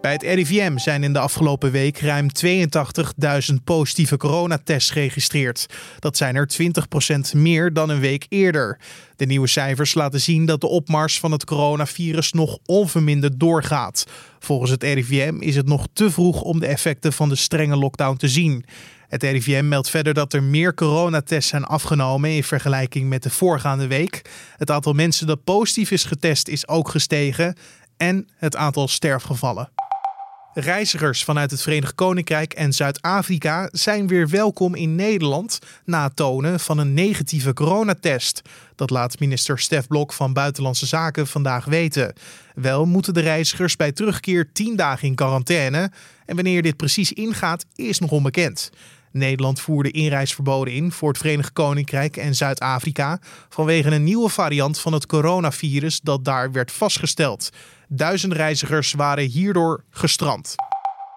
Bij het RIVM zijn in de afgelopen week ruim 82.000 positieve coronatests geregistreerd. Dat zijn er 20% meer dan een week eerder. De nieuwe cijfers laten zien dat de opmars van het coronavirus nog onverminderd doorgaat. Volgens het RIVM is het nog te vroeg om de effecten van de strenge lockdown te zien. Het RIVM meldt verder dat er meer coronatests zijn afgenomen in vergelijking met de voorgaande week. Het aantal mensen dat positief is getest is ook gestegen en het aantal sterfgevallen. Reizigers vanuit het Verenigd Koninkrijk en Zuid-Afrika zijn weer welkom in Nederland na het tonen van een negatieve coronatest. Dat laat minister Stef Blok van Buitenlandse Zaken vandaag weten. Wel moeten de reizigers bij terugkeer 10 dagen in quarantaine. En wanneer dit precies ingaat, is nog onbekend. Nederland voerde inreisverboden in voor het Verenigd Koninkrijk en Zuid-Afrika vanwege een nieuwe variant van het coronavirus dat daar werd vastgesteld. Duizenden reizigers waren hierdoor gestrand.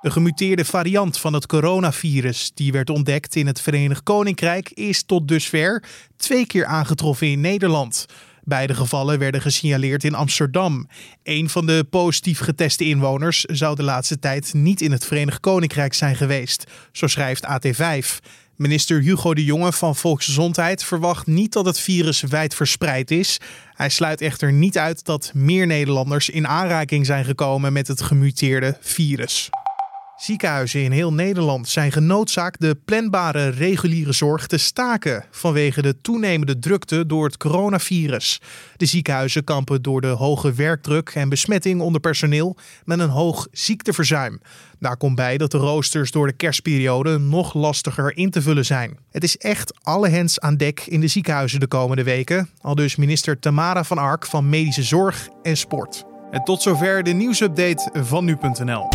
De gemuteerde variant van het coronavirus, die werd ontdekt in het Verenigd Koninkrijk, is tot dusver twee keer aangetroffen in Nederland. Beide gevallen werden gesignaleerd in Amsterdam. Een van de positief geteste inwoners zou de laatste tijd niet in het Verenigd Koninkrijk zijn geweest, zo schrijft AT5. Minister Hugo de Jonge van Volksgezondheid verwacht niet dat het virus wijd verspreid is. Hij sluit echter niet uit dat meer Nederlanders in aanraking zijn gekomen met het gemuteerde virus. Ziekenhuizen in heel Nederland zijn genoodzaakt de planbare reguliere zorg te staken vanwege de toenemende drukte door het coronavirus. De ziekenhuizen kampen door de hoge werkdruk en besmetting onder personeel met een hoog ziekteverzuim. Daar komt bij dat de roosters door de kerstperiode nog lastiger in te vullen zijn. Het is echt alle hens aan dek in de ziekenhuizen de komende weken, al dus minister Tamara van Ark van Medische Zorg en Sport. En tot zover de nieuwsupdate van nu.nl.